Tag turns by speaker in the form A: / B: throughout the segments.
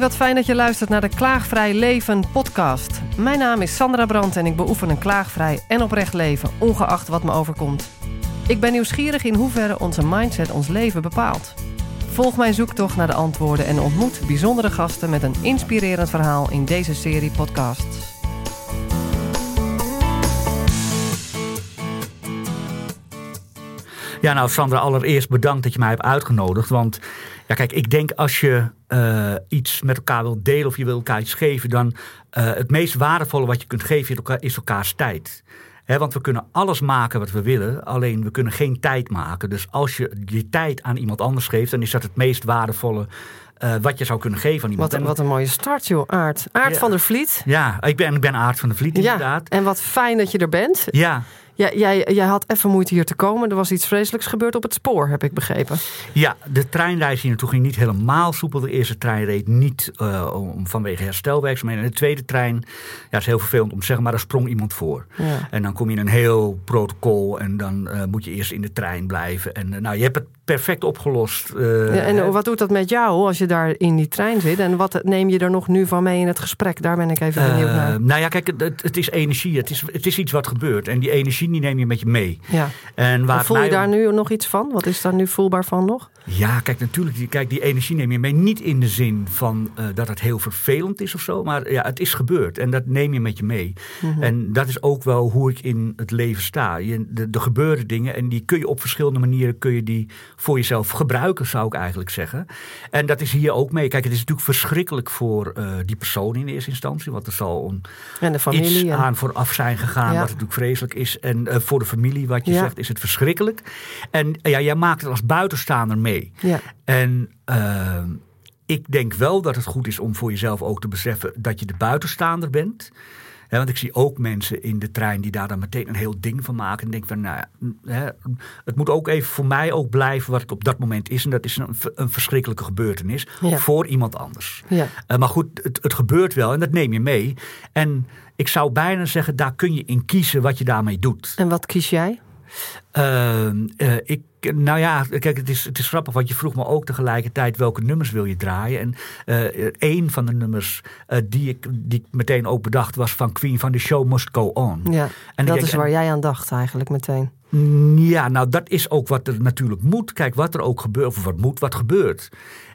A: Wat fijn dat je luistert naar de Klaagvrij Leven podcast. Mijn naam is Sandra Brandt en ik beoefen een klaagvrij en oprecht leven, ongeacht wat me overkomt. Ik ben nieuwsgierig in hoeverre onze mindset ons leven bepaalt. Volg mijn zoektocht naar de antwoorden en ontmoet bijzondere gasten met een inspirerend verhaal in deze serie podcasts.
B: Ja, nou Sandra, allereerst bedankt dat je mij hebt uitgenodigd. Want ja, kijk, ik denk als je uh, iets met elkaar wilt delen of je wil elkaar iets geven, dan uh, het meest waardevolle wat je kunt geven is elkaars tijd. He, want we kunnen alles maken wat we willen, alleen we kunnen geen tijd maken. Dus als je je tijd aan iemand anders geeft, dan is dat het meest waardevolle uh, wat je zou kunnen geven aan iemand.
A: Wat, wat een mooie start, joh, Aard. Aard ja. van der Vliet.
B: Ja, ik ben, ik ben Aard van der Vliet, inderdaad.
A: Ja, en wat fijn dat je er bent.
B: Ja.
A: Ja, jij, jij had even moeite hier te komen. Er was iets vreselijks gebeurd op het spoor, heb ik begrepen.
B: Ja, de treinreis hier naartoe ging niet helemaal soepel. De eerste trein reed niet uh, om, vanwege herstelwerkzaamheden. En de tweede trein, ja, is heel vervelend om te zeggen, maar daar sprong iemand voor.
A: Ja.
B: En dan kom je in een heel protocol en dan uh, moet je eerst in de trein blijven. En uh, nou, je hebt het perfect opgelost.
A: ja, en wat doet dat met jou als je daar in die trein zit? En wat neem je er nog nu van mee in het gesprek? Daar ben ik even benieuwd naar.
B: Nou ja, kijk, het, het, is energie. Het is, het is iets wat gebeurt. En die energie die neem je met je mee.
A: Ja.
B: En waar
A: voel je daar nu nog iets van? Wat is daar nu voelbaar van nog?
B: Ja, kijk, natuurlijk. Die, kijk, die energie neem je mee. Niet in de zin van uh, dat het heel vervelend is of zo. Maar ja, het is gebeurd. En dat neem je met je mee.
A: Mhm.
B: Mm -hmm. En dat is ook wel hoe ik in het leven sta. Je, de, er gebeuren dingen en die kun je op verschillende manieren kun je die voor jezelf gebruiken, zou ik eigenlijk zeggen. En dat is hier ook mee. Kijk, het is natuurlijk verschrikkelijk voor uh, die persoon in eerste instantie. Want er zal een,
A: en de familie,
B: iets aan vooraf zijn gegaan. Ja. Wat natuurlijk vreselijk is. En uh, voor de familie, wat je
A: ja.
B: zegt, is het verschrikkelijk. En ja, jij maakt het als buitenstaander mee.
A: Ja.
B: En uh, ik denk wel dat het goed is om voor jezelf ook te beseffen dat je de buitenstaander bent. He, want ik zie ook mensen in de trein die daar dan meteen een heel ding van maken. En denk van, nou ja, he, het moet ook even voor mij ook blijven wat het op dat moment is. En dat is een, een verschrikkelijke gebeurtenis
A: ja.
B: voor iemand anders.
A: Ja.
B: Uh, maar goed, het, het gebeurt wel en dat neem je mee. En ik zou bijna zeggen, daar kun je in kiezen wat je daarmee doet.
A: En wat kies jij?
B: Uh, uh, ik, nou ja, kijk, het is, het is grappig, want je vroeg me ook tegelijkertijd welke nummers wil je draaien. En uh, een van de nummers uh, die, ik, die ik meteen ook bedacht was van Queen van The Show Must Go On.
A: Ja,
B: en
A: dat is waar jij aan dacht eigenlijk meteen.
B: Ja, nou dat is ook wat er natuurlijk moet. Kijk, wat er ook gebeurt, of wat moet, wat gebeurt.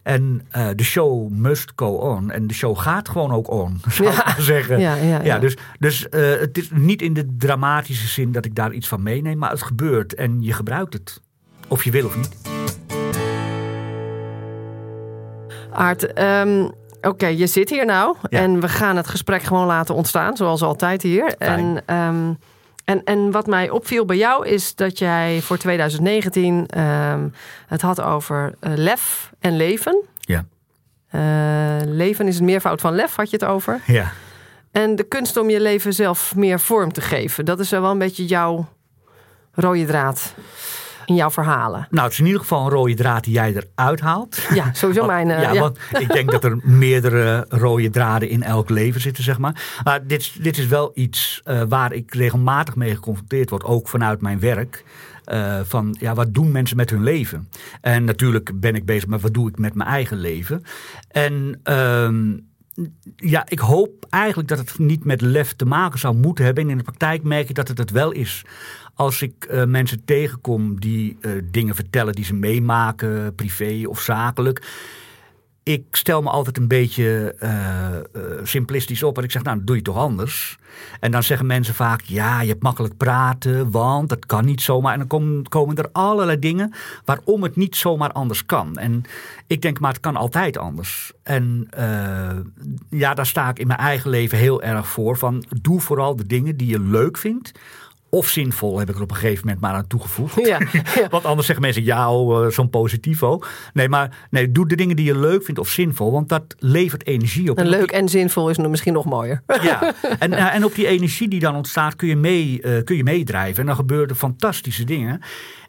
B: En uh, de show must go on. En de show gaat gewoon ook on, zou
A: ja.
B: ik zeggen.
A: Ja, ja, ja.
B: dus dus uh, het is niet in de dramatische zin dat ik daar iets van meeneem. Maar het gebeurt en je gebruikt het. Of je wil of niet.
A: Aart, um, oké, okay, je zit hier nou. En we gaan het gesprek gewoon laten ontstaan, zoals altijd hier.
B: Fijn.
A: En, um, en, en wat mij opviel bij jou is dat jij voor 2019 um, het had over uh, lef en leven.
B: Ja.
A: Uh, leven is een meervoud van lef, had je het over.
B: Ja.
A: En de kunst om je leven zelf meer vorm te geven. Dat is wel een beetje jouw rode draad in jouw verhalen.
B: Nou, het is in ieder geval een rode draad die jij eruit haalt.
A: Ja, sowieso
B: want,
A: mijn... Uh,
B: ja,
A: ja,
B: want ik denk dat er meerdere rode draden in elk leven zitten, zeg maar. Maar dit, dit is wel iets uh, waar ik regelmatig mee geconfronteerd word, ook vanuit mijn werk. Uh, van ja, wat doen mensen met hun leven? En natuurlijk ben ik bezig met wat doe ik met mijn eigen leven. En uh, ja, ik hoop eigenlijk dat het niet met lef te maken zou moeten hebben. En in de praktijk merk ik dat het het wel is. Als ik uh, mensen tegenkom die uh, dingen vertellen die ze meemaken, privé of zakelijk. Ik stel me altijd een beetje uh, simplistisch op. En ik zeg, nou, doe je toch anders? En dan zeggen mensen vaak, ja, je hebt makkelijk praten, want dat kan niet zomaar. En dan komen, komen er allerlei dingen waarom het niet zomaar anders kan. En ik denk, maar het kan altijd anders. En ja, daar sta ik in mijn eigen leven heel erg voor. Van, doe vooral de dingen die je leuk vindt of zinvol heb ik er op een gegeven moment maar aan toegevoegd.
A: Ja, ja.
B: want anders zeggen mensen, ja, oh, zo'n positivo. Nee, maar nee, doe de dingen die je leuk vindt of zinvol. Want dat levert energie op.
A: En leuk en zinvol is misschien nog mooier.
B: Ja, en, en op die energie die dan ontstaat kun je, mee, uh, kun je meedrijven. En dan gebeuren fantastische dingen.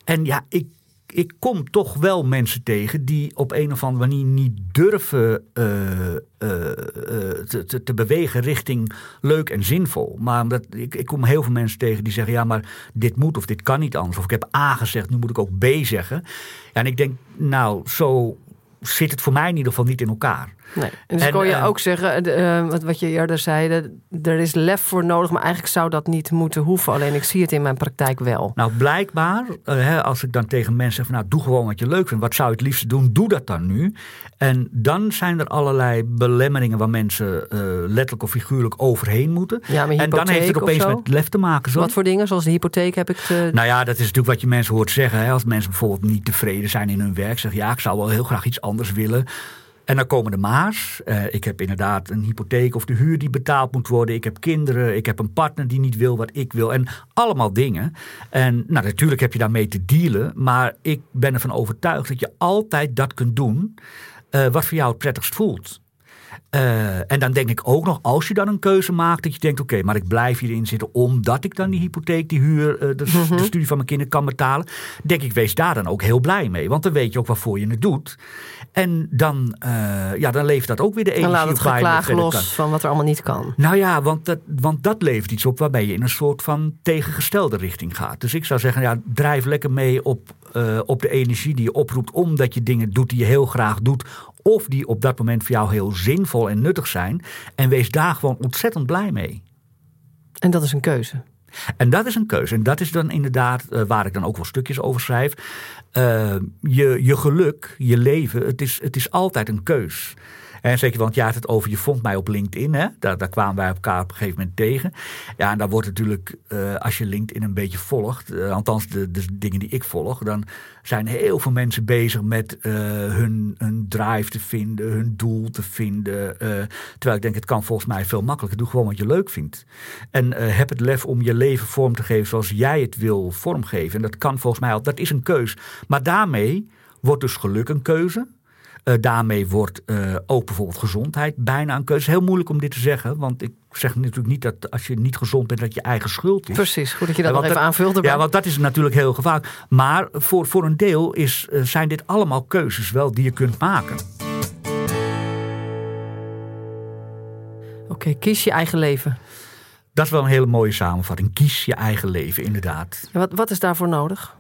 B: En ja, ik ik kom toch wel mensen tegen die op een of andere manier niet durven uh, uh, te, te, te, bewegen richting leuk en zinvol. Maar omdat, ik, ik kom heel veel mensen tegen die zeggen: ja, maar dit moet of dit kan niet anders. Of ik heb A gezegd, nu moet ik ook B zeggen. En ik denk, nou, zo zit het voor mij in ieder geval niet in elkaar.
A: Nee. En dus kon je ook zeggen, uh, wat, wat je eerder zei, er is lef voor nodig, maar eigenlijk zou dat niet moeten hoeven. Alleen ik zie het in mijn praktijk wel.
B: Nou, blijkbaar, hè, als ik dan tegen mensen zeg van nou, doe gewoon wat je leuk vindt. Wat zou je het liefst doen? Doe dat dan nu. En dan zijn er allerlei belemmeringen waar mensen letterlijk of figuurlijk overheen moeten.
A: Ja,
B: en dan heeft het opeens met lef te maken. Zo.
A: Wat voor dingen, zoals de hypotheek heb ik te...
B: Nou ja, dat is natuurlijk wat je mensen hoort zeggen. Hè. Als mensen bijvoorbeeld niet tevreden zijn in hun werk, zeggen ja, ik zou wel heel graag iets anders willen. En dan komen de maars. Uh, ik heb inderdaad een hypotheek of de huur die betaald moet worden. Ik heb kinderen. Ik heb een partner die niet wil wat ik wil. En allemaal dingen. En nou, natuurlijk heb je daarmee te dealen. Maar ik ben ervan overtuigd dat je altijd dat kunt doen. Uh, wat voor jou het prettigst voelt. Uh, en dan denk ik ook nog, als je dan een keuze maakt, dat je denkt: oké, maar ik blijf hierin zitten omdat ik dan die hypotheek, die huur, uh, de, mm-hmm. de, studie van mijn kinderen kan betalen. Denk ik, wees daar dan ook heel blij mee. Want dan weet je ook waarvoor je het doet. En dan, uh, ja, dan levert dat ook weer de energie
A: dan laat het geklaag los van wat er allemaal niet kan.
B: Nou ja, want dat, want dat levert iets op waarbij je in een soort van tegengestelde richting gaat. Dus ik zou zeggen, ja, drijf lekker mee op, op de energie die je oproept, omdat je dingen doet die je heel graag doet of die op dat moment voor jou heel zinvol en nuttig zijn. En wees daar gewoon ontzettend blij mee.
A: En dat is een keuze.
B: En dat is een keuze. En dat is dan inderdaad uh, waar ik dan ook wel stukjes over schrijf. Uh, je, je geluk, je leven, het is, het is altijd een keus. En zeker, want je had het over, je vond mij op LinkedIn. Hè? Daar, daar kwamen wij elkaar op een gegeven moment tegen. Ja, en daar wordt natuurlijk, uh, als je LinkedIn een beetje volgt, uh, althans de, dingen die ik volg, dan zijn heel veel mensen bezig met uh, hun, hun drive te vinden, hun doel te vinden. terwijl ik denk, het kan volgens mij veel makkelijker. Doe gewoon wat je leuk vindt. En heb het lef om je leven vorm te geven zoals jij het wil vormgeven. En dat kan volgens mij al, dat is een keus. Maar daarmee wordt dus geluk een keuze. Uh, daarmee wordt uh, ook bijvoorbeeld gezondheid bijna een keuze. Heel moeilijk om dit te zeggen, want ik zeg natuurlijk niet dat als je niet gezond bent dat je eigen schuld is.
A: Precies, goed dat je dat nog even dat, aanvult.
B: Erbij. Ja, want dat is natuurlijk heel gevaarlijk. Maar voor, voor een deel is, zijn dit allemaal keuzes wel die je kunt maken.
A: Oké, okay, kies je eigen leven.
B: Dat is wel een hele mooie samenvatting. Kies je eigen leven, inderdaad.
A: Wat, wat is daarvoor nodig?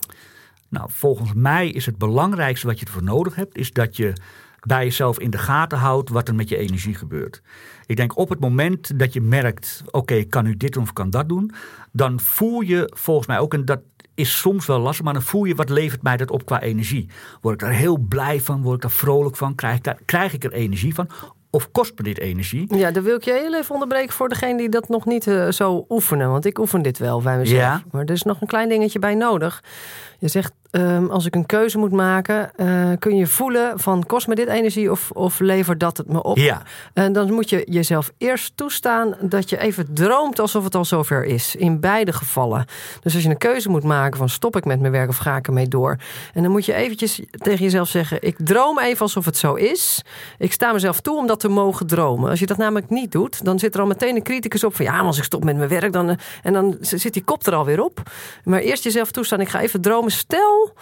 B: Nou, volgens mij is het belangrijkste wat je ervoor nodig hebt, is dat je bij jezelf in de gaten houdt wat er met je energie gebeurt. Ik denk op het moment dat je merkt, oké, okay, kan nu dit doen of kan dat doen, dan voel je volgens mij ook, en dat is soms wel lastig, maar dan voel je wat levert mij dat op qua energie. Word ik daar heel blij van, word ik daar vrolijk van, krijg ik, daar, krijg ik er energie van? Of kost me dit energie?
A: Ja, dan wil ik je heel even onderbreken voor degene die dat nog niet uh, zo oefenen. Want ik oefen dit wel bij mezelf. Ja. Maar er is nog een klein dingetje bij nodig. Je zegt, um, als ik een keuze moet maken, uh, kun je voelen van kost me dit energie of, of levert dat het me op?
B: Ja.
A: En dan moet je jezelf eerst toestaan dat je even droomt alsof het al zover is. In beide gevallen. Dus als je een keuze moet maken van stop ik met mijn werk of ga ik ermee door? En dan moet je eventjes tegen jezelf zeggen, ik droom even alsof het zo is. Ik sta mezelf toe om dat te mogen dromen. Als je dat namelijk niet doet, dan zit er al meteen een criticus op van ja, maar als ik stop met mijn werk, dan, en dan zit die kop er alweer op. Maar eerst jezelf toestaan, ik ga even dromen stel,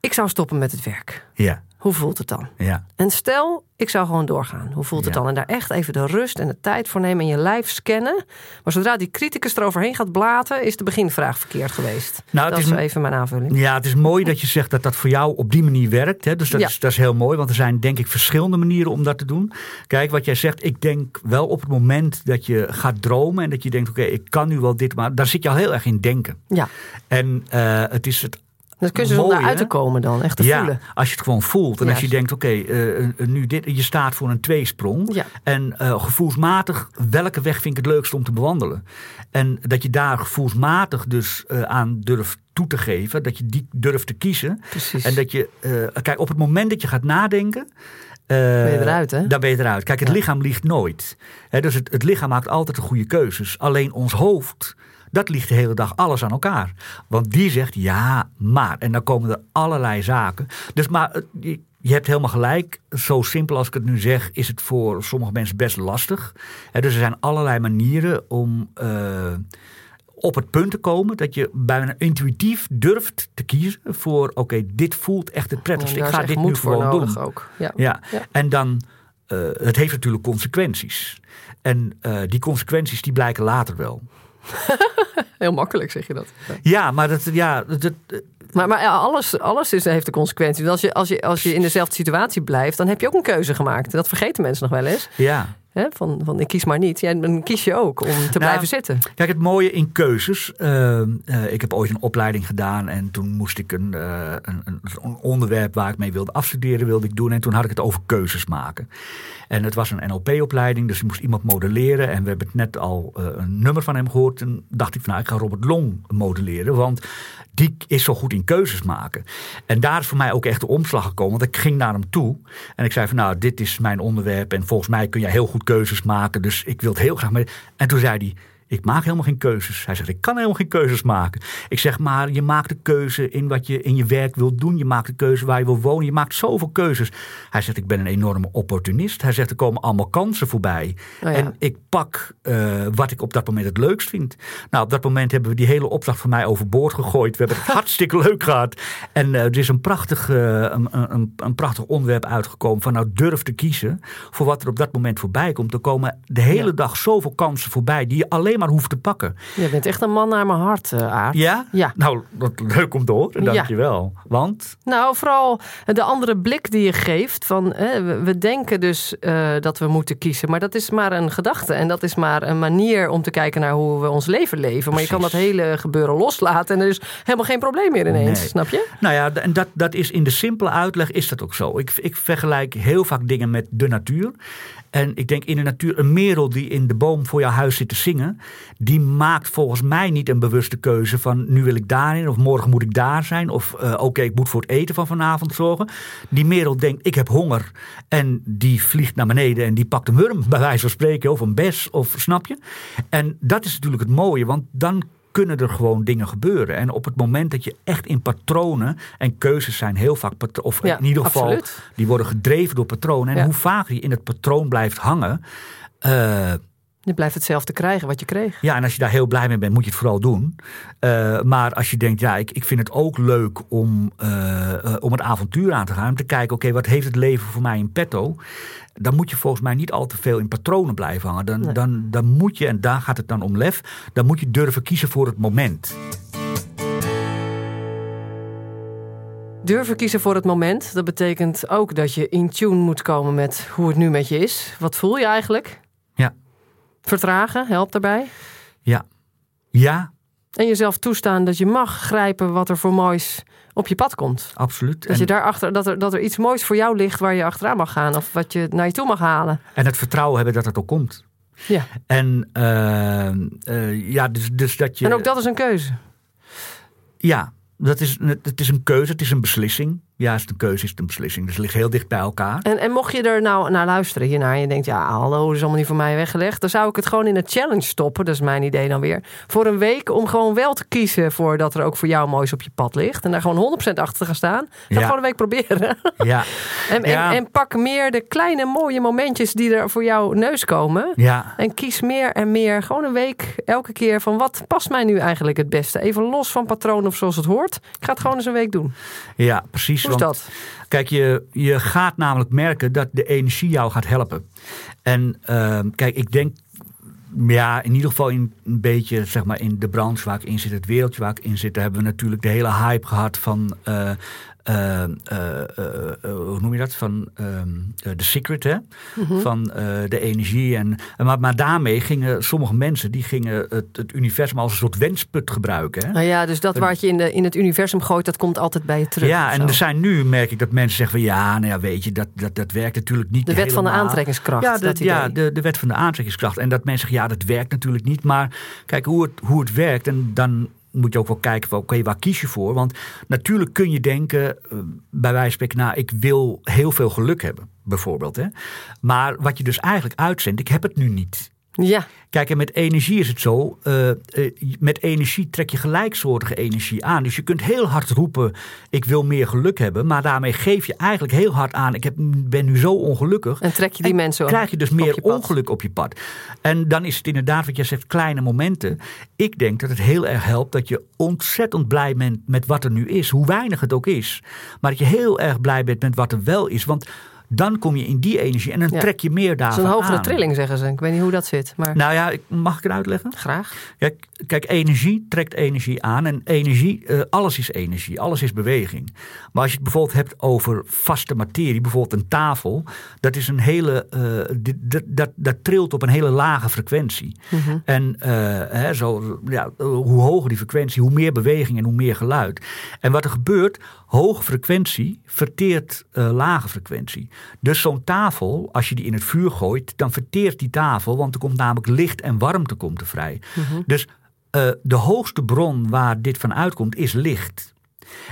A: ik zou stoppen met het werk.
B: Ja.
A: Hoe voelt het dan?
B: Ja.
A: En stel, ik zou gewoon doorgaan. Hoe voelt het dan? En daar echt even de rust en de tijd voor nemen en je lijf scannen. Maar zodra die criticus eroverheen gaat blaten, is de beginvraag verkeerd geweest. Nou, dat is, even mijn aanvulling.
B: Ja, het is mooi dat je zegt dat dat voor jou op die manier werkt. Hè? Dus dat, is, dat is heel mooi, want er zijn denk ik verschillende manieren om dat te doen. Kijk, wat jij zegt, ik denk wel op het moment dat je gaat dromen en dat je denkt, oké, ik kan nu wel dit, maar daar zit je al heel erg in denken.
A: Ja.
B: En uh, het is het
A: dat kun je zonder uit te komen dan, echt te
B: ja,
A: voelen.
B: als je het gewoon voelt. En als je denkt, oké, okay, uh, nu dit, je staat voor een tweesprong.
A: Ja.
B: En uh, gevoelsmatig, welke weg vind ik het leukst om te bewandelen? En dat je daar gevoelsmatig dus uh, aan durft toe te geven. Dat je die durft te kiezen.
A: Precies.
B: En dat je, kijk, op het moment dat je gaat nadenken...
A: Ben je eruit, hè?
B: Dan ben je eruit. Kijk, het ja. lichaam liegt nooit. He, dus het, het lichaam maakt altijd de goede keuzes. Alleen ons hoofd dat ligt de hele dag alles aan elkaar. Want die zegt ja, maar. En dan komen er allerlei zaken. Dus maar eh, je hebt helemaal gelijk. Zo simpel als ik het nu zeg, is het voor sommige mensen best lastig. dus er zijn allerlei manieren om uh, op het punt te komen dat je bijna intuïtief durft te kiezen voor: oké, okay, dit voelt echt het prettigste. Ik ga dit nu gewoon doen.
A: Ook. Ja.
B: Ja. ja. En dan, uh, het heeft natuurlijk consequenties. En uh, die consequenties die blijken later wel.
A: Heel makkelijk zeg je dat.
B: Ja, maar dat, ja, dat,
A: maar Maar, maar alles, alles is, heeft een consequentie. Als je, als, je, als je in dezelfde situatie blijft, dan heb je ook een keuze gemaakt. Dat vergeten mensen nog wel eens.
B: Ja.
A: Van, van ik kies maar niet. Ja, dan kies je ook om te nou, blijven zitten.
B: Kijk, het mooie in keuzes. Uh, ik heb ooit een opleiding gedaan en toen moest ik een, uh, een, een, onderwerp waar ik mee wilde afstuderen, wilde ik doen. En toen had ik het over keuzes maken. En het was een NLP-opleiding, dus ik moest iemand modelleren. En we hebben het net al een nummer van hem gehoord. En dacht ik van nou, ik ga Robert Long modelleren. Want die is zo goed in keuzes maken. En daar is voor mij ook echt de omslag gekomen. Want ik ging naar hem toe en ik zei van nou, dit is mijn onderwerp. En volgens mij kun jij heel goed keuzes maken. Dus ik wil het heel graag mee. En toen zei hij ik maak helemaal geen keuzes. Hij zegt, ik kan helemaal geen keuzes maken. Ik zeg maar, je maakt de keuze in wat je in je werk wilt doen. Je maakt de keuze waar je wil wonen. Je maakt zoveel keuzes. Hij zegt, ik ben een enorme opportunist. Hij zegt, er komen allemaal kansen voorbij. Oh en ik pak uh, wat ik op dat moment het leukst vind. Nou, op dat moment hebben we die hele opdracht van mij overboord gegooid. We hebben het hartstikke leuk gehad. En uh, er is een prachtig, uh, een, een, een, prachtig onderwerp uitgekomen van nou durf te kiezen voor wat er op dat moment voorbij komt. Er komen de hele ja. dag zoveel kansen voorbij die je alleen maar hoeft te pakken.
A: Je bent echt een man naar mijn hart, uh, Aard.
B: Ja? Ja. Nou, dat leuk om te horen, dankjewel. Ja. Want?
A: Nou, vooral de andere blik die je geeft. Van, we denken dus uh, dat we moeten kiezen. Maar dat is maar een gedachte. En dat is maar een manier om te kijken naar hoe we ons leven leven. Maar je kan dat hele gebeuren loslaten. En er is helemaal geen probleem meer ineens, nee. snap je?
B: Nou ja, en dat, dat is in de simpele uitleg is dat ook zo. Ik, ik vergelijk heel vaak dingen met de natuur. En ik denk in de natuur, een merel die in de boom voor jouw huis zit te zingen, die maakt volgens mij niet een bewuste keuze van nu wil ik daarin of morgen moet ik daar zijn of uh, oké, ik moet voor het eten van vanavond zorgen. Die merel denkt ik heb honger en die vliegt naar beneden en die pakt een worm bij wijze van spreken of een bes of snap je? En dat is natuurlijk het mooie, want dan kunnen er gewoon dingen gebeuren. En op het moment dat je echt in patronen, en keuzes zijn heel vaak, of in ieder geval, die worden gedreven door patronen. En hoe vaker je in het patroon blijft hangen. Uh,
A: je blijft hetzelfde krijgen wat je kreeg.
B: Ja, en als je daar heel blij mee bent, moet je het vooral doen. Uh, maar als je denkt, ja, ik, ik vind het ook leuk om, uh, om het avontuur aan te gaan. Om te kijken, oké, wat heeft het leven voor mij in petto? dan moet je volgens mij niet al te veel in patronen blijven hangen. Dan, dan, dan moet je, en daar gaat het dan om lef, dan moet je durven kiezen voor het moment.
A: Durven kiezen voor het moment, dat betekent ook dat je in tune moet komen met hoe het nu met je is. Wat voel je eigenlijk? Vertragen helpt daarbij?
B: Ja. Ja.
A: En jezelf toestaan dat je mag grijpen wat er voor moois op je pad komt.
B: Absoluut.
A: Dat, je daarachter, dat, er, dat er iets moois voor jou ligt waar je achteraan mag gaan of wat je naar je toe mag halen.
B: En het vertrouwen hebben dat het ook komt.
A: Ja.
B: En uh, uh, ja, dus, dus dat je.
A: En ook dat is een keuze.
B: Ja, dat is, het is een keuze, het is een beslissing. Ja, is een keuze, is een beslissing. Dus het ligt heel dicht bij elkaar.
A: En, en mocht je er nou naar luisteren hiernaar en je denkt, ja, hallo, dat is allemaal niet voor mij weggelegd. Dan zou ik het gewoon in een challenge stoppen, dat is mijn idee dan weer. Voor een week om gewoon wel te kiezen voor dat er ook voor jou moois op je pad ligt. En daar gewoon 100% achter te gaan staan. Ga gewoon een week proberen.
B: Ja.
A: en, en, en, pak meer de kleine mooie momentjes die er voor jouw neus komen.
B: Ja.
A: En kies meer en meer. Gewoon een week elke keer van wat past mij nu eigenlijk het beste. Even los van patroon of zoals het hoort. Ik ga het gewoon eens een week doen.
B: Ja, precies.
A: Hoe is dat?
B: Kijk, je, je gaat namelijk merken dat de energie jou gaat helpen. En uh, kijk, ik denk ja, in ieder geval in een beetje zeg maar, in de branche waar ik in zit, het wereldje waar ik in zit, hebben we natuurlijk de hele hype gehad van uh, uh, hoe noem je dat? Van The ehm, Secret, hè? Mhm. Van de energie. En, maar, maar daarmee gingen sommige mensen die gingen het, het universum als een soort wensput gebruiken. Hè?
A: Nou ja, dus dat wat je in, de, in het universum gooit, dat komt altijd bij je terug.
B: Ja, en er zijn nu, merk ik, dat mensen zeggen van ja, nou ja, weet je, dat, dat, dat werkt natuurlijk niet.
A: De wet van de aantrekkingskracht.
B: Ja, de, ja de, de wet van de aantrekkingskracht. En dat mensen zeggen ja, dat werkt natuurlijk niet. Maar kijk hoe het, hoe het werkt. En dan moet je ook wel kijken oké, waar kies je voor? Want natuurlijk kun je denken, uh, bij wijze van spreken, nou, ik wil heel veel geluk hebben, bijvoorbeeld. Hè? Maar wat je dus eigenlijk uitzendt, ik heb het nu niet.
A: Ja.
B: Kijk, en met energie is het zo. Uh, uh, met energie trek je gelijksoortige energie aan. Dus je kunt heel hard roepen: Ik wil meer geluk hebben. Maar daarmee geef je eigenlijk heel hard aan: Ik heb, ben nu zo ongelukkig.
A: En trek je die mensen
B: op. Krijg je dus meer ongeluk op je pad. En dan is het inderdaad wat jij zegt: kleine momenten. Ik denk dat het heel erg helpt dat je ontzettend blij bent met wat er nu is. Hoe weinig het ook is. Maar dat je heel erg blij bent met wat er wel is. Want dan kom je in die energie en dan
A: Ja.
B: trek je meer
A: Dat
B: daarvan
A: is een hogere
B: aan.
A: trilling, zeggen ze. Ik weet niet hoe dat zit, maar
B: Nou ja, mag ik het uitleggen?
A: graag.
B: Kijk, kijk, energie trekt energie aan. En energie, eh, alles is energie, alles is beweging. Maar als je het bijvoorbeeld hebt over vaste materie, bijvoorbeeld een tafel, dat is een hele, eh, dat, dat, dat trilt op een hele lage frequentie.
A: Mhm.
B: En eh, hè, zo, ja, hoe hoger die frequentie, hoe meer beweging en hoe meer geluid. En wat er gebeurt, hoge frequentie verteert lage frequentie. Dus zo'n tafel, als je die in het vuur gooit, dan verteert die tafel, want er komt namelijk licht en warmte komt er vrij.
A: Mhm.
B: Dus eh, de hoogste bron waar dit van uitkomt is licht.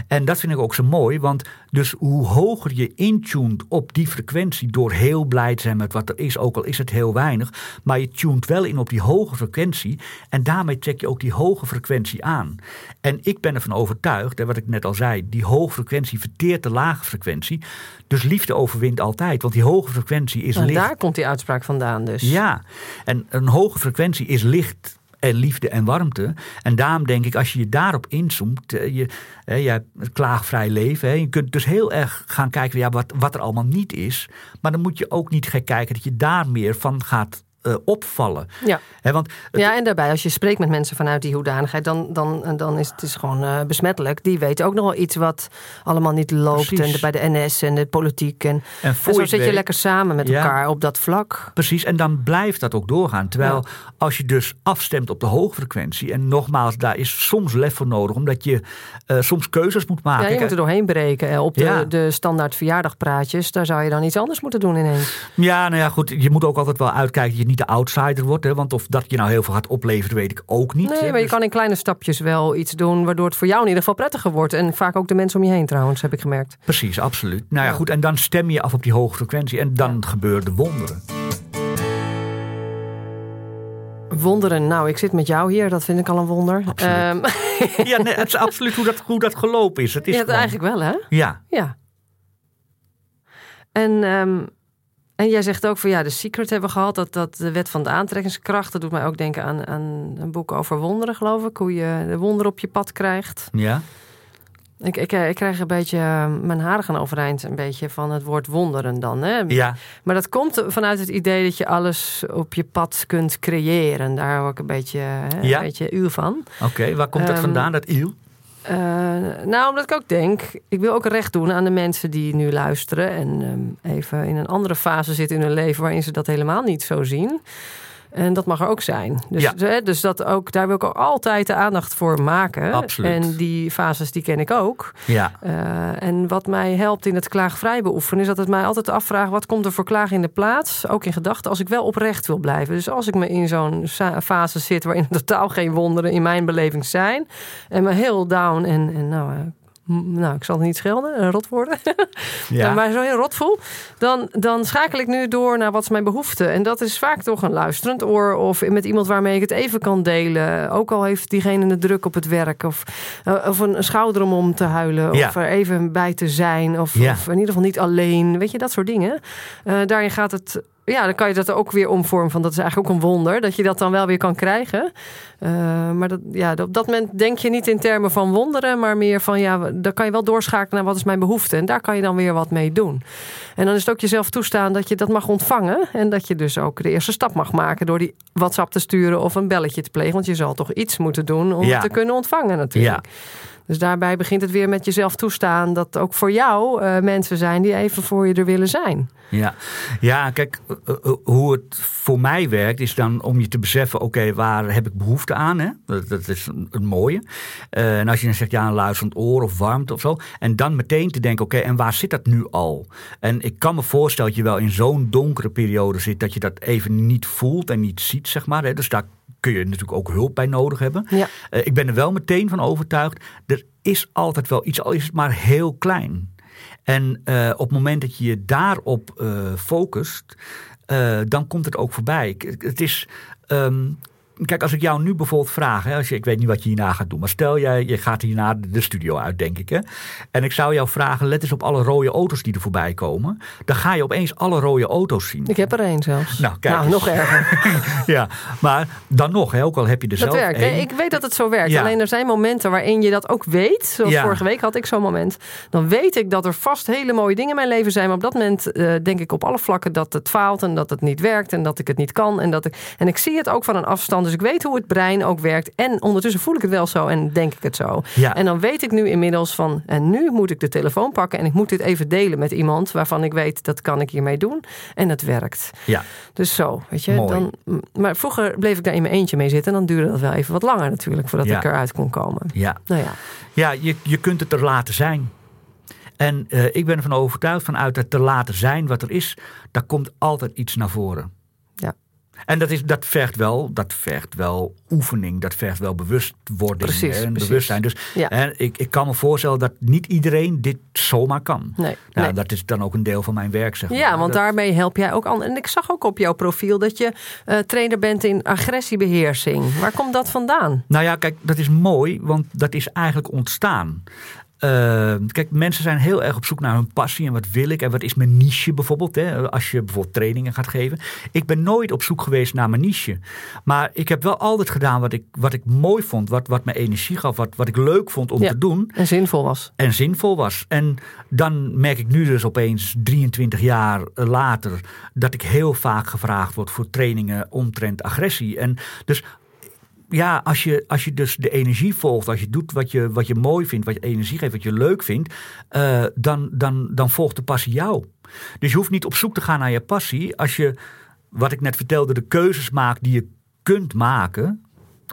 B: En dat vind ik ook zo mooi, want dus hoe hoger je intuned op die frequentie door heel blij te zijn met wat er is, ook al is het heel weinig, maar je tunt wel in op die hoge frequentie en daarmee trek je ook die hoge frequentie aan. En ik ben ervan overtuigd, en wat ik net al zei, die hoge frequentie verteert de lage frequentie. Dus liefde overwint altijd, want die hoge frequentie is
A: En
B: licht.
A: daar komt die uitspraak vandaan dus.
B: Ja, en een hoge frequentie is licht en liefde en warmte. En daarom denk ik, als je je daarop inzoomt, eh, je, hè, je hebt een klaagvrij leven. Hè, je kunt dus heel erg gaan kijken ja, wat, wat er allemaal niet is. Maar dan moet je ook niet gaan kijken dat je daar meer van gaat eh, opvallen.
A: Ja.
B: Hè, want het-
A: Ja, en daarbij, als je spreekt met mensen vanuit die hoedanigheid, dan, dan, dan is het is gewoon eh, besmettelijk. Die weten ook nog wel iets wat allemaal niet loopt.
B: Precies.
A: En de- bij de NS en de politiek. En,
B: en
A: zo zit je lekker samen met
B: Ja.
A: elkaar op dat vlak.
B: Precies, en dan blijft dat ook doorgaan. Terwijl
A: Ja.
B: als je dus afstemt op de hoge frequentie, en nogmaals, daar is soms lef voor nodig, omdat je eh, soms keuzes moet maken.
A: Ja, je moet er doorheen breken. Op de, de standaard verjaardagpraatjes, daar zou je dan iets anders moeten doen ineens.
B: Ja, nou ja, goed. Je moet ook altijd wel uitkijken dat je niet de outsider wordt. Hè, want of dat je nou heel veel gaat opleveren, weet ik ook niet.
A: Nee,
B: hè.
A: maar je
B: Dus-
A: kan in kleine stapjes wel iets doen waardoor het voor jou in ieder geval prettiger wordt. En vaak ook de mensen om je heen trouwens, heb ik gemerkt.
B: Precies, absoluut. Nou
A: ja,
B: goed. En dan stem je af op die hoge frequentie. En dan gebeuren de wonderen.
A: Wonderen, nou, ik zit met jou hier, dat vind ik al een wonder. Ehm,
B: ja, nee, het is absoluut hoe dat, hoe dat gelopen is. Het is
A: ja,
B: gewoon-
A: eigenlijk wel, hè?
B: Ja,
A: Ja. En, ehm, en jij zegt ook van ja, de Secret hebben we gehad. Dat, dat de wet van de aantrekkingskracht. Dat doet mij ook denken aan, aan een boek over wonderen, geloof ik. Hoe je de wonderen op je pad krijgt.
B: ja.
A: Ik, ik, ik krijg een beetje eh, mijn haren gaan overeind. Een beetje van het woord wonderen dan. Hè?
B: Ja,
A: Maar dat komt vanuit het idee dat je alles op je pad kunt creëren. Daar hou ik een beetje, hè,
B: Ja.
A: een beetje uw van.
B: oké. Waar komt dat
A: Ehm,
B: vandaan, dat iel?
A: Eh, nou, omdat ik ook denk, ik wil ook recht doen aan de mensen die nu luisteren en ehm, even in een andere fase zitten in hun leven waarin ze dat helemaal niet zo zien. En dat mag er ook zijn. Dus,
B: Ja.
A: hè, dus dat ook, daar wil ik ook altijd de aandacht voor maken.
B: Absoluut.
A: En die fases die ken ik ook.
B: Ja,
A: Eh, en wat mij helpt in het klaagvrij beoefenen, is dat het mij altijd afvraagt: wat komt er voor klaag in de plaats? Ook in gedachten, als ik wel oprecht wil blijven. Dus als ik me in zo'n fase zit waarin totaal geen wonderen in mijn beleving zijn. en me heel down en, en nou. Eh, nou, ik zal het niet schelden, een rot worden.
B: ja.
A: maar zo heel rot voel. Dan, dan schakel ik nu door naar wat is mijn behoefte. En dat is vaak toch een luisterend oor. Of met iemand waarmee ik het even kan delen. Ook al heeft diegene de druk op het werk. Of, eh, of een, schouder om om te huilen.
B: Ja.
A: Of er even bij te zijn. Of,
B: Ja.
A: of in ieder geval niet alleen. Weet je, dat soort dingen. Eh, daarin gaat het... Ja, dan kan je dat ook weer omvormen van dat is eigenlijk ook een wonder. Dat je dat dan wel weer kan krijgen. Eh, maar dat, ja, op dat moment denk je niet in termen van wonderen, maar meer van ja, dan kan je wel doorschakelen naar wat is mijn behoefte. En daar kan je dan weer wat mee doen. En dan is het ook jezelf toestaan dat je dat mag ontvangen. En dat je dus ook de eerste stap mag maken door die WhatsApp te sturen of een belletje te plegen. Want je zal toch iets moeten doen om
B: Ja.
A: het te kunnen ontvangen natuurlijk. Dus daarbij begint het weer met jezelf toestaan dat ook voor jou eh, mensen zijn die even voor je er willen zijn.
B: Ja, ja kijk, eh, eh, hoe het voor mij werkt is dan om je te beseffen, oké, waar heb ik behoefte aan? Hè? Dat, is een mooie. En als je dan zegt, ja, een luisterend oor of warmte of zo. En dan meteen te denken, oké, en waar zit dat nu al? En ik kan me voorstellen dat je wel in zo'n donkere periode zit, dat je dat even niet voelt en niet ziet, zeg maar. Hè? Dus daar kun je natuurlijk ook hulp bij nodig hebben.
A: Ja.
B: Eh, ik ben er wel meteen van overtuigd, er is altijd wel iets, al is het maar heel klein. En eh, op het moment dat je je daarop eh, focust, dan komt het ook voorbij. Het is, ehm, kijk, als ik jou nu bijvoorbeeld vraag, hè, als je, ik weet niet wat je hierna gaat doen, maar stel jij, je gaat hierna de studio uit, denk ik. Hè, en ik zou jou vragen, let eens op alle rode auto's die er voorbij komen. Dan ga je opeens alle rode auto's zien.
A: Ik heb er één zelfs.
B: Nou, kijk
A: nou nog erger.
B: ja, maar dan nog, hè, ook al heb je er
A: Dat
B: zelf
A: werkt.
B: één.
A: Ik weet dat het zo werkt.
B: Ja.
A: Alleen er zijn momenten waarin je dat ook weet. Zoals
B: Ja.
A: vorige week had ik zo'n moment. Dan weet ik dat er vast hele mooie dingen in mijn leven zijn. Maar op dat moment eh, denk ik op alle vlakken dat het faalt. En dat het niet werkt. En dat ik het niet kan. En, dat ik, en ik zie het ook van een afstand. Dus ik weet hoe het brein ook werkt. En ondertussen voel ik het wel zo. En denk ik het zo.
B: Ja.
A: En dan weet ik nu inmiddels van. En nu moet ik de telefoon pakken. En ik moet dit even delen met iemand. Waarvan ik weet dat kan ik hiermee doen. En het werkt.
B: Ja,
A: Dus zo, weet je.
B: Mooi.
A: Dan, maar vroeger bleef ik daar in mijn eentje mee zitten. En dan duurde dat wel even wat langer natuurlijk. Voordat
B: Ja.
A: ik eruit kon komen.
B: ja.
A: Nou ja.
B: Ja, je, je kunt het er laten zijn. En eh, ik ben ervan overtuigd, vanuit het te laten zijn wat er is, daar komt altijd iets naar voren. En dat, is, dat, vergt wel, dat vergt wel oefening, dat vergt wel bewustwording
A: Precies,
B: hè, en
A: precies.
B: bewustzijn. Dus
A: Ja.
B: hè, ik, ik kan me voorstellen dat niet iedereen dit zomaar kan.
A: Nee,
B: Nou,
A: nee.
B: Dat is dan ook een deel van mijn werk, zeg maar.
A: Ja, want
B: Dat-
A: daarmee help jij ook anderen. En ik zag ook op jouw profiel dat je eh, trainer bent in agressiebeheersing. Waar komt dat vandaan?
B: Nou ja, kijk, dat is mooi, want dat is eigenlijk ontstaan. Eh, kijk, mensen zijn heel erg op zoek naar hun passie en wat wil ik en wat is mijn niche bijvoorbeeld. Hè, als je bijvoorbeeld trainingen gaat geven. Ik ben nooit op zoek geweest naar mijn niche. Maar ik heb wel altijd gedaan wat ik, wat ik mooi vond, wat, wat me energie gaf, wat, wat ik leuk vond om
A: Ja.
B: te doen
A: En zinvol was.
B: en zinvol was. En dan merk ik nu dus opeens 23 jaar later dat ik heel vaak gevraagd word voor trainingen omtrent agressie. En dus ja, als je, als je dus de energie volgt, als je doet wat je, wat je mooi vindt, wat je energie geeft, wat je leuk vindt, eh, dan, dan, dan volgt de passie jou. Dus je hoeft niet op zoek te gaan naar je passie. Als je, wat ik net vertelde, de keuzes maakt die je kunt maken.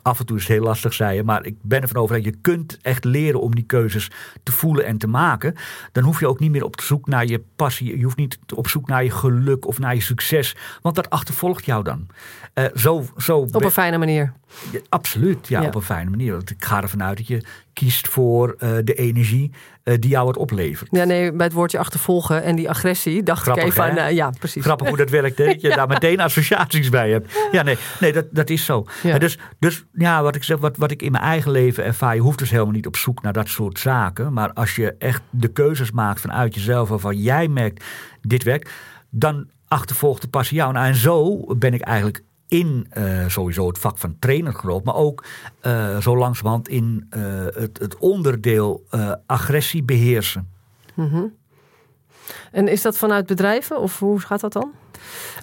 B: Af en toe is het heel lastig, zei je, maar ik ben ervan overtuigd, je kunt echt leren om die keuzes te voelen en te maken. Dan hoef je ook niet meer op zoek naar je passie. Je hoeft niet op zoek naar je geluk of naar je succes, want dat achtervolgt jou dan. Eh, zo, zo
A: Op een fijne manier.
B: Ja, absoluut, ja,
A: Ja.
B: op een fijne manier. Want ik ga ervan uit dat je kiest voor eh, de energie eh, die jou het oplevert.
A: Ja, nee, bij het woordje achtervolgen en die agressie dacht
B: Grappig,
A: ik even aan. eh, ja, precies.
B: Grappig hoe dat werkt, hè? dat je daar meteen associaties bij hebt. Ja, nee, nee dat, dat is zo.
A: Ja.
B: Dus, dus ja, wat ik zeg, wat, wat ik in mijn eigen leven ervaar, je hoeft dus helemaal niet op zoek naar dat soort zaken. Maar als je echt de keuzes maakt vanuit jezelf, waarvan jij merkt, dit werkt, dan achtervolgt de passie jou. Nou, en zo ben ik eigenlijk in eh, sowieso het vak van trainer gerold, maar ook eh, zo langzamerhand in eh, het, het onderdeel agressie beheersen.
A: En is dat vanuit bedrijven of hoe gaat dat dan?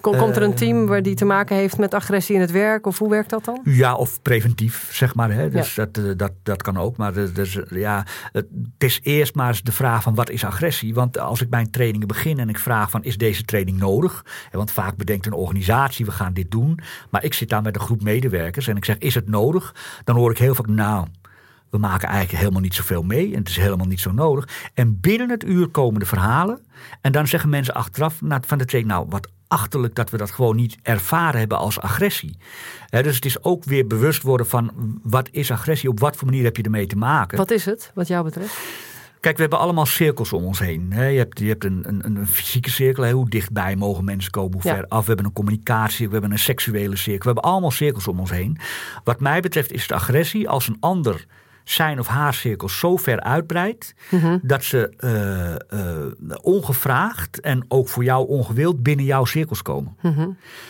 A: Kom- Komt er een team waar die te maken heeft met agressie in het werk of hoe werkt dat dan?
B: Ja, of preventief, zeg maar. Hè. Dus dat, eh, dat, dat kan ook. Maar dus, dus, ja, het is eerst maar eens de vraag van wat is agressie? Want als ik mijn trainingen begin en ik vraag van is deze training nodig? Want vaak bedenkt een organisatie we gaan dit doen. Maar ik zit daar met een groep medewerkers en ik zeg is het nodig? Dan hoor ik heel vaak nou... We maken eigenlijk helemaal niet zoveel mee en het is helemaal niet zo nodig. En binnen het uur komen de verhalen. En dan zeggen mensen achteraf van de training, nou wat achterlijk dat we dat gewoon niet ervaren hebben als agressie. Dus het is ook weer bewust worden van wat is agressie, op wat voor manier heb je ermee te maken.
A: Wat is het, wat jou betreft?
B: Kijk, we hebben allemaal cirkels om ons heen. Je hebt, je hebt een, een, een fysieke cirkel, hoe dichtbij mogen mensen komen, hoe
A: Ja.
B: ver af. We hebben een communicatie, we hebben een seksuele cirkel. We hebben allemaal cirkels om ons heen. Wat mij betreft is de agressie als een ander zijn of haar cirkel zo ver uitbreidt dat ze eh, eh, ongevraagd en ook voor jou ongewild binnen jouw cirkels komen.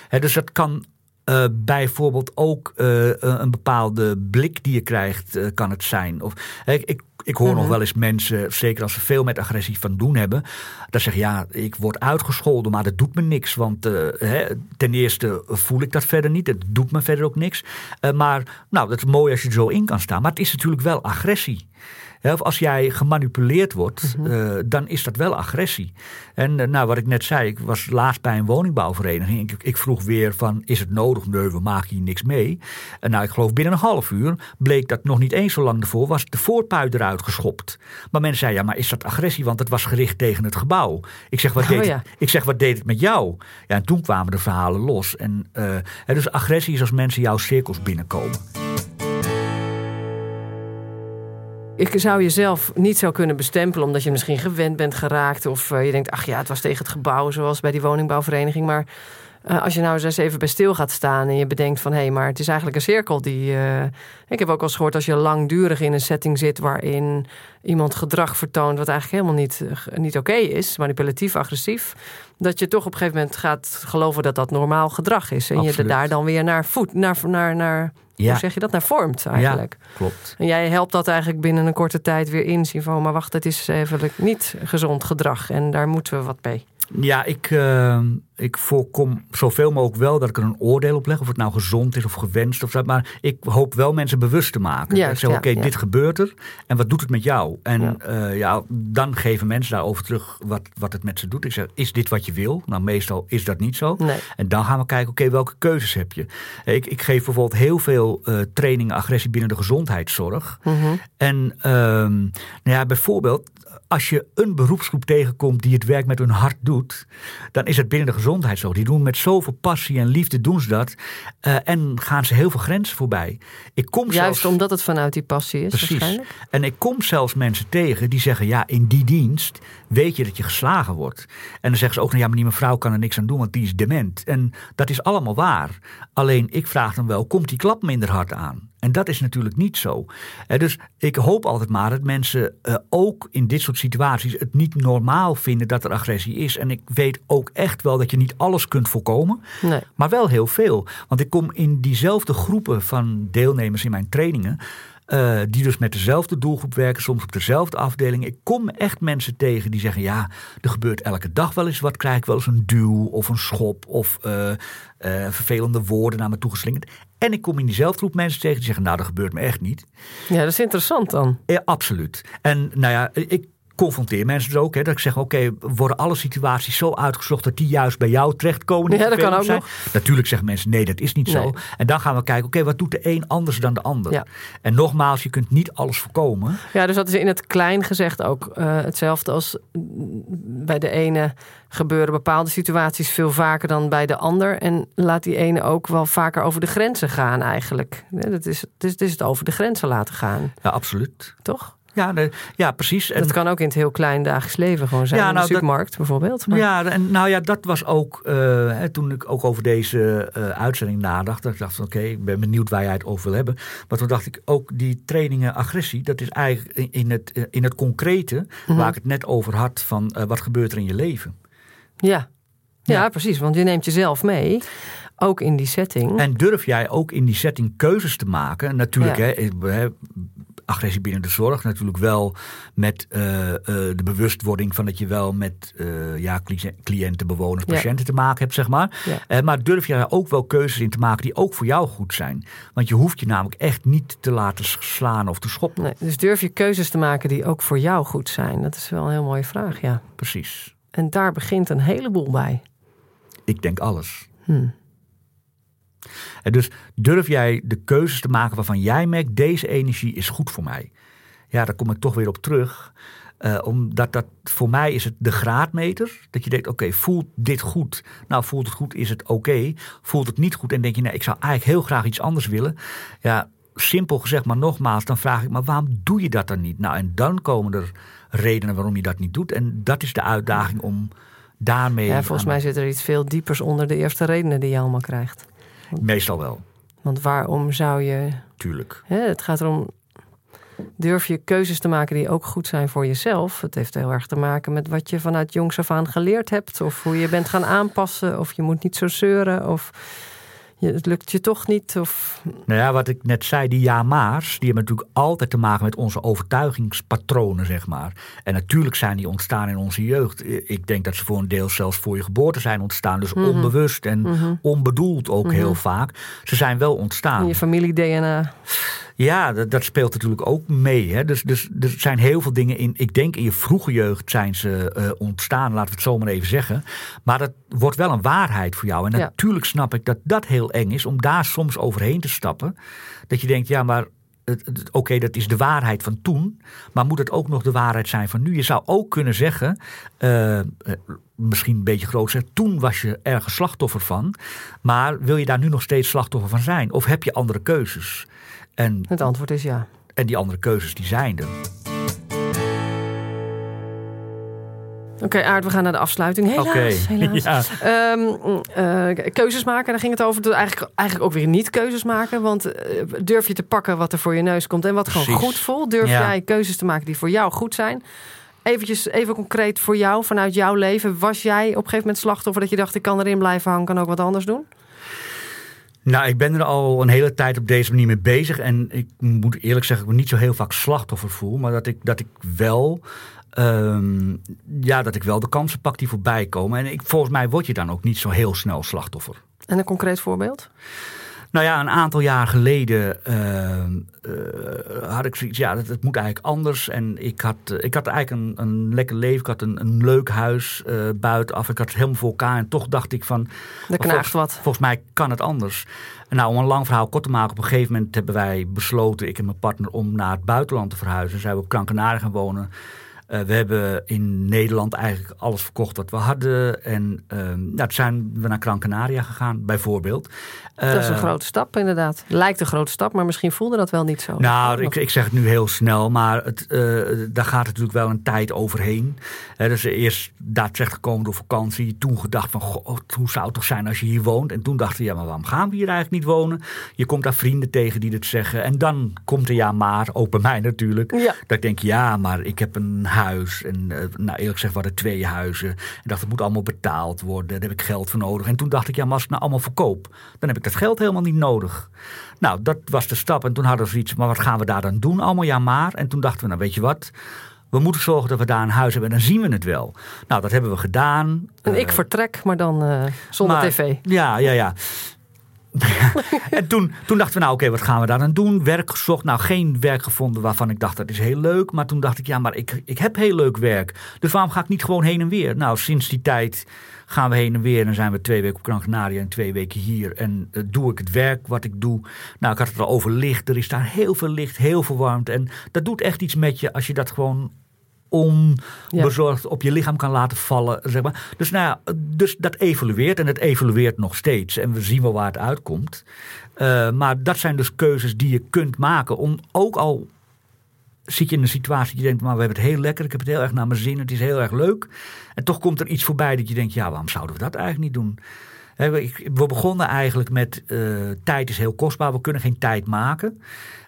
B: Hè, dus dat kan eh, bijvoorbeeld ook een bepaalde blik die je krijgt, kan het zijn. Of, ik, ik hoor nog wel eens mensen, zeker als ze veel met agressie van doen hebben, dat zeggen ja, ik word uitgescholden, maar dat doet me niks. Want eh, hè, ten eerste voel ik dat verder niet, het doet me verder ook niks. Eh, maar nou, dat is mooi als je er zo in kan staan. Maar het is natuurlijk wel agressie. Of als jij gemanipuleerd wordt, eh, dan is dat wel agressie. En eh, nou, wat ik net zei, ik was laatst bij een woningbouwvereniging. Ik, ik vroeg weer van, is het nodig? Nee, we maken hier niks mee. En nou, ik geloof binnen een half uur bleek dat nog niet eens zo lang ervoor was de voorpui eruit geschopt. Maar men zei, ja, maar is dat agressie? Want het was gericht tegen het gebouw. Ik zeg, wat,
A: Oh,
B: deed,
A: ja.
B: het, ik zeg, wat deed het met jou? Ja, en toen kwamen de verhalen los. En, eh, dus agressie is als mensen jouw cirkels binnenkomen.
A: Ik zou jezelf niet zo kunnen bestempelen omdat je misschien gewend bent geraakt. Of eh, je denkt, ach ja, het was tegen het gebouw zoals bij die woningbouwvereniging. Maar Uh, als je nou eens even bij stil gaat staan en je bedenkt van hé, hey, maar het is eigenlijk een cirkel die. Uh, ik heb ook wel eens gehoord als je langdurig in een setting zit waarin iemand gedrag vertoont wat eigenlijk helemaal niet, niet oké is, manipulatief, agressief, dat je toch op een gegeven moment gaat geloven dat dat normaal gedrag is. En
B: Absoluut.
A: je er daar dan weer naar voet, naar, naar, naar
B: Ja.
A: hoe zeg je dat, naar vormt eigenlijk.
B: Ja, klopt.
A: En jij helpt dat eigenlijk binnen een korte tijd weer inzien van, maar wacht, het is even niet gezond gedrag en daar moeten we wat mee.
B: Ja, ik, eh, ik voorkom zoveel mogelijk wel dat ik er een oordeel op leg. Of het nou gezond is of gewenst of zo. Maar ik hoop wel mensen bewust te maken. Ik zeg,
A: ja,
B: oké,
A: ja.
B: dit gebeurt er. En wat doet het met jou? En
A: Ja.
B: ja. ja, dan geven mensen daarover terug wat, wat het met ze doet. Ik zeg, is dit wat je wil? Nou, meestal is dat niet zo.
A: Nee.
B: En dan gaan we kijken, oké, welke keuzes heb je? Ik, ik geef bijvoorbeeld heel veel eh, trainingen agressie binnen de gezondheidszorg.
A: Mhm.
B: En ehm, nou ja, bijvoorbeeld, als je een beroepsgroep tegenkomt die het werk met hun hart doet, dan is het binnen de gezondheidszorg. Die doen met zoveel passie en liefde doen ze dat. eh, en gaan ze heel veel grenzen voorbij. Ik kom
A: Juist
B: zelfs,
A: omdat het vanuit die passie is
B: Precies. En ik kom zelfs mensen tegen die zeggen: ja, in die dienst weet je dat je geslagen wordt. En dan zeggen ze ook: nou ja, maar die mevrouw kan er niks aan doen, want die is dement. En dat is allemaal waar. Alleen ik vraag dan wel: komt die klap minder hard aan? En dat is natuurlijk niet zo. Dus ik hoop altijd maar dat mensen eh, ook in dit soort situaties het niet normaal vinden dat er agressie is. En ik weet ook echt wel dat je niet alles kunt voorkomen.
A: Nee.
B: Maar wel heel veel. Want ik kom in diezelfde groepen van deelnemers in mijn trainingen. Eh, die dus met dezelfde doelgroep werken, soms op dezelfde afdeling. Ik kom echt mensen tegen die zeggen: Ja, er gebeurt elke dag wel eens wat. Krijg ik wel eens een duw of een schop of eh, eh, vervelende woorden naar me toe geslingerd. En ik kom in diezelfde groep mensen tegen die zeggen: Nou, dat gebeurt me echt niet.
A: Ja, dat is interessant dan.
B: Ja, absoluut. En nou ja, ik confronteer mensen er ook. Hè, dat ik zeg, oké, worden alle situaties zo uitgezocht dat die juist bij jou terechtkomen?
A: Ja, dat kan ook
B: zijn? Natuurlijk zeggen mensen, nee, dat is niet
A: Nee.
B: zo. En dan gaan we kijken, oké, wat doet de een anders dan de ander?
A: Ja.
B: En nogmaals, je kunt niet alles voorkomen.
A: Ja, dus dat is in het klein gezegd ook eh, hetzelfde als bij de ene gebeuren bepaalde situaties veel vaker dan bij de ander. En laat die ene ook wel vaker over de grenzen gaan eigenlijk. Dat is, het, is, het is het over de grenzen laten gaan,
B: Ja, absoluut.
A: toch?
B: Ja, ja precies. En,
A: dat kan ook in het heel klein dagelijks leven gewoon zijn.
B: Ja,
A: in de
B: nou, dat-
A: supermarkt bijvoorbeeld. Maar-
B: Ja, en nou ja, dat was ook eh, hè, toen ik ook over deze eh, uitzending nadacht. Dat ik dacht van oké, ik ben benieuwd waar jij het over wil hebben. Maar toen dacht ik ook die trainingen agressie, dat is eigenlijk in- in het, eh, in het concrete,
A: Mhm.
B: waar ik het net over had van wat gebeurt er in je leven.
A: ja. Ja,
B: Ja.
A: precies. Want je neemt jezelf mee, ook in die setting.
B: En durf jij ook in die setting keuzes te maken? Natuurlijk,
A: Ja.
B: hè, agressie binnen de zorg natuurlijk wel met eh, eh, de bewustwording van dat je wel met eh, ja, cli- cliënten, bewoners,
A: Ja.
B: patiënten te maken hebt, zeg maar.
A: Ja.
B: Maar durf je daar ook wel keuzes in te maken die ook voor jou goed zijn? Want je hoeft je namelijk echt niet te laten slaan of te schoppen.
A: Nee, dus durf je keuzes te maken die ook voor jou goed zijn? Dat is wel een heel mooie vraag, ja.
B: Precies.
A: En daar begint een heleboel bij.
B: Ik denk alles.
A: Hm.
B: En dus durf jij de keuzes te maken waarvan jij merkt, deze energie is goed voor mij. Ja, daar kom ik toch weer op terug. Eh, omdat dat voor mij is het de graadmeter. Dat je denkt, oké, voelt dit goed? Nou, voelt het goed, is het oké. Voelt het niet goed en denk je, nee, ik zou eigenlijk heel graag iets anders willen. Ja, simpel gezegd, maar nogmaals, dan vraag ik, maar waarom doe je dat dan niet? Nou, en dan komen er redenen waarom je dat niet doet. En dat is de uitdaging om daarmee...
A: Ja, volgens mij zit er iets veel diepers onder de eerste redenen die je allemaal krijgt.
B: Meestal wel,
A: Want waarom zou je.
B: tuurlijk.
A: Hè, het gaat erom. Durf je keuzes te maken die ook goed zijn voor jezelf? Het heeft heel erg te maken met wat je vanuit jongs af aan geleerd hebt. Of hoe je bent gaan aanpassen. Of je moet niet zo zeuren. Of het lukt je toch niet. Of,
B: Nou ja, wat ik net zei, die ja-maars, die hebben natuurlijk altijd te maken met onze overtuigingspatronen, zeg maar. En natuurlijk zijn die ontstaan in onze jeugd. Ik denk dat ze voor een deel zelfs voor je geboorte zijn ontstaan. Dus onbewust en onbedoeld ook heel vaak. Ze zijn wel ontstaan.
A: in je familie-DNA.
B: Ja, dat, dat speelt natuurlijk ook mee. Hè? Dus, dus er zijn heel veel dingen in. Ik denk in je vroege jeugd zijn ze eh, ontstaan, laten we het zo maar even zeggen. Maar dat wordt wel een waarheid voor jou. En
A: Ja.
B: natuurlijk snap ik dat dat heel eng is om daar soms overheen te stappen. Dat je denkt, ja, maar. Oké, dat is de waarheid van toen, maar moet het ook nog de waarheid zijn van nu? Je zou ook kunnen zeggen, eh, eh, misschien een beetje groot zeggen, toen was je ergens slachtoffer van, maar wil je daar nu nog steeds slachtoffer van zijn? Of heb je andere keuzes? En
A: Het antwoord is ja.
B: en die andere keuzes die zijn er.
A: Oké, Aard, we gaan naar de afsluiting. Helaas,
B: ja.
A: Ehm, eh, keuzes maken, daar ging het over. Eigenlijk, eigenlijk ook weer niet keuzes maken. Want eh, durf je te pakken wat er voor je neus komt en wat gewoon goed voelt? Durf
B: Ja.
A: jij keuzes te maken die voor jou goed zijn? Eventjes, even concreet voor jou, vanuit jouw leven. Was jij op een gegeven moment slachtoffer dat je dacht... ik kan erin blijven hangen, kan ook wat anders doen?
B: Nou, ik ben er al een hele tijd op deze manier mee bezig. En ik moet eerlijk zeggen, ik me niet zo heel vaak slachtoffer voel. Maar dat ik, dat ik wel. ehm, ja, dat ik wel de kansen pak die voorbij komen. En ik, volgens mij word je dan ook niet zo heel snel slachtoffer.
A: En een concreet voorbeeld?
B: Nou ja, een aantal jaar geleden ehm, eh, had ik zoiets, ja, dat, het moet eigenlijk anders. En ik had, eh, ik had eigenlijk een, een lekker leven. Ik had een, een leuk huis eh, buitenaf. Ik had het helemaal voor elkaar. En toch dacht ik van,
A: Er knaagt wat.
B: Volgens mij kan het anders. En nou, om een lang verhaal kort te maken, op een gegeven moment hebben wij besloten, ik en mijn partner, om naar het buitenland te verhuizen. Zijn we op Gran Canaria gaan wonen. Eh, we hebben in Nederland eigenlijk alles verkocht wat we hadden. En ehm nou, toen zijn we naar Gran Canaria gegaan, bijvoorbeeld.
A: Dat is een
B: Eh,
A: grote stap, inderdaad. Lijkt een grote stap, maar misschien voelde dat wel niet zo.
B: Nou, ik, ik zeg het nu heel snel, maar het, eh, daar gaat natuurlijk wel een tijd overheen. Dus eerst daadrechtelijk gekomen door vakantie. Toen gedacht van, goh, hoe zou het toch zijn als je hier woont? En toen dachten we, ja, maar waarom gaan we hier eigenlijk niet wonen? Je komt daar vrienden tegen die dit zeggen. En dan komt er ja maar, ook bij mij natuurlijk.
A: Ja.
B: Dat ik denk, ja, maar ik heb een huis. En eh, nou, eerlijk gezegd, we hadden twee huizen. En ik dacht, het moet allemaal betaald worden. Daar heb ik geld voor nodig. En toen dacht ik, ja, maar als ik nou allemaal verkoop, dan heb ik dat geld helemaal niet nodig. Nou, dat was de stap. En toen hadden we zoiets, maar wat gaan we daar dan doen? Allemaal ja maar. En toen dachten we, nou weet je wat... We moeten zorgen dat we daar een huis hebben en dan zien we het wel. Nou, dat hebben we gedaan.
A: En
B: Eh,
A: ik vertrek, maar dan eh, zonder
B: maar-
A: tv.
B: Ja, ja, ja. en toen, toen dachten we, nou oké, wat gaan we daar dan doen? Werk gezocht. Nou, geen werk gevonden waarvan ik dacht, dat is heel leuk. Maar toen dacht ik, ja, maar ik, ik heb heel leuk werk. Dus waarom ga ik niet gewoon heen en weer? Nou, sinds die tijd gaan we heen en weer. En zijn we twee weken op Gran en twee weken hier. En eh, doe ik het werk wat ik doe. Nou, ik had het al over licht. Er is daar heel veel licht, heel veel warmte. En dat doet echt iets met je als je dat gewoon onbezorgd op je lichaam kan laten vallen. Zeg maar. Dus, nou ja, dus dat evolueert en het evolueert nog steeds. En we zien wel waar het uitkomt. Eh, maar dat zijn dus keuzes die je kunt maken. Om ook al zit je in een situatie dat je denkt, maar we hebben het heel lekker. Ik heb het heel erg naar mijn zin. Het is heel erg leuk. En toch komt er iets voorbij dat je denkt, ja, waarom zouden we dat eigenlijk niet doen? We- begonnen eigenlijk met eh, tijd is heel kostbaar. We kunnen geen tijd maken.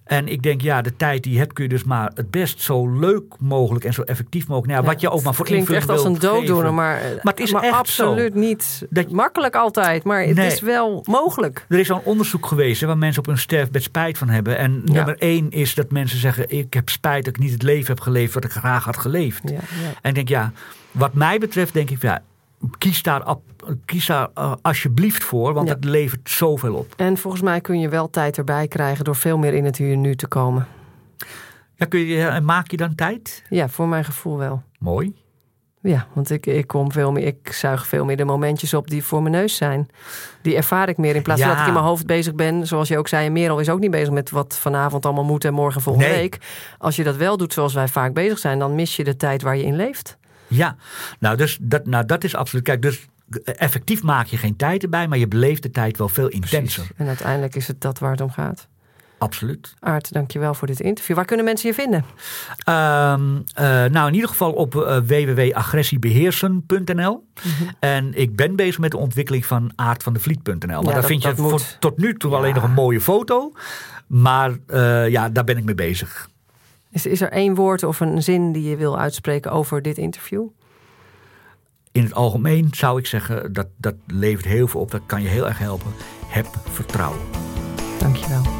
B: En ik denk, ja, de tijd die je hebt kun je dus maar het best zo leuk mogelijk en zo effectief mogelijk. Nou, ja, wat je ook maar voor
A: klinkt echt
B: invulling
A: als een
B: wilt
A: dooddoener, maar,
B: Maar het is echt
A: absoluut
B: zo.
A: niet
B: Dat-
A: makkelijk altijd. Maar het
B: Nee.
A: is wel mogelijk.
B: Er is al een onderzoek geweest hè, waar mensen op hun sterfbed spijt van hebben. En
A: Ja.
B: nummer één is dat mensen zeggen: Ik heb spijt dat ik niet het leven heb geleefd wat ik graag had geleefd.
A: Ja.
B: En ik denk, ja, wat mij betreft, denk ik, ja, kies daar, ab- kies daar eh, alsjeblieft voor, want
A: Ja.
B: het levert zoveel op.
A: En volgens mij kun je wel tijd erbij krijgen door veel meer in het hier en nu te komen.
B: Ja, kun je, en maak je dan tijd?
A: Ja, voor mijn gevoel wel.
B: Mooi.
A: Ja, want ik, ik kom veel meer, ik zuig veel meer de momentjes op die voor mijn neus zijn. Die ervaar ik meer in plaats van
B: Ja.
A: dat ik in mijn hoofd bezig ben. Zoals je ook zei, en Merel is ook niet bezig met wat vanavond allemaal moet en morgen volgende
B: Nee.
A: week. Als je dat wel doet zoals wij vaak bezig zijn, dan mis je de tijd waar je in leeft.
B: Ja, nou, dus dat, nou, dat is absoluut. Kijk, dus effectief maak je geen tijd erbij, maar je beleeft de tijd wel veel intenser.
A: En uiteindelijk is het dat waar het om gaat.
B: Absoluut.
A: Aart, dankjewel voor dit interview. Waar kunnen mensen je vinden?
B: Ehm, eh, nou, in ieder geval op eh, www.agressiebeheersen.nl. En ik ben bezig met de ontwikkeling van aardvandevliet.nl. Maar
A: Ja,
B: daar
A: dat-
B: vind je
A: dat moet.
B: voor- tot nu toe alleen nog een mooie foto. Maar eh, ja, daar ben ik mee bezig.
A: Is, is er één woord of een zin die je wil uitspreken over dit interview?
B: In het algemeen zou ik zeggen, dat, dat levert heel veel op. Dat kan je heel erg helpen. Heb vertrouwen.
A: Dankjewel.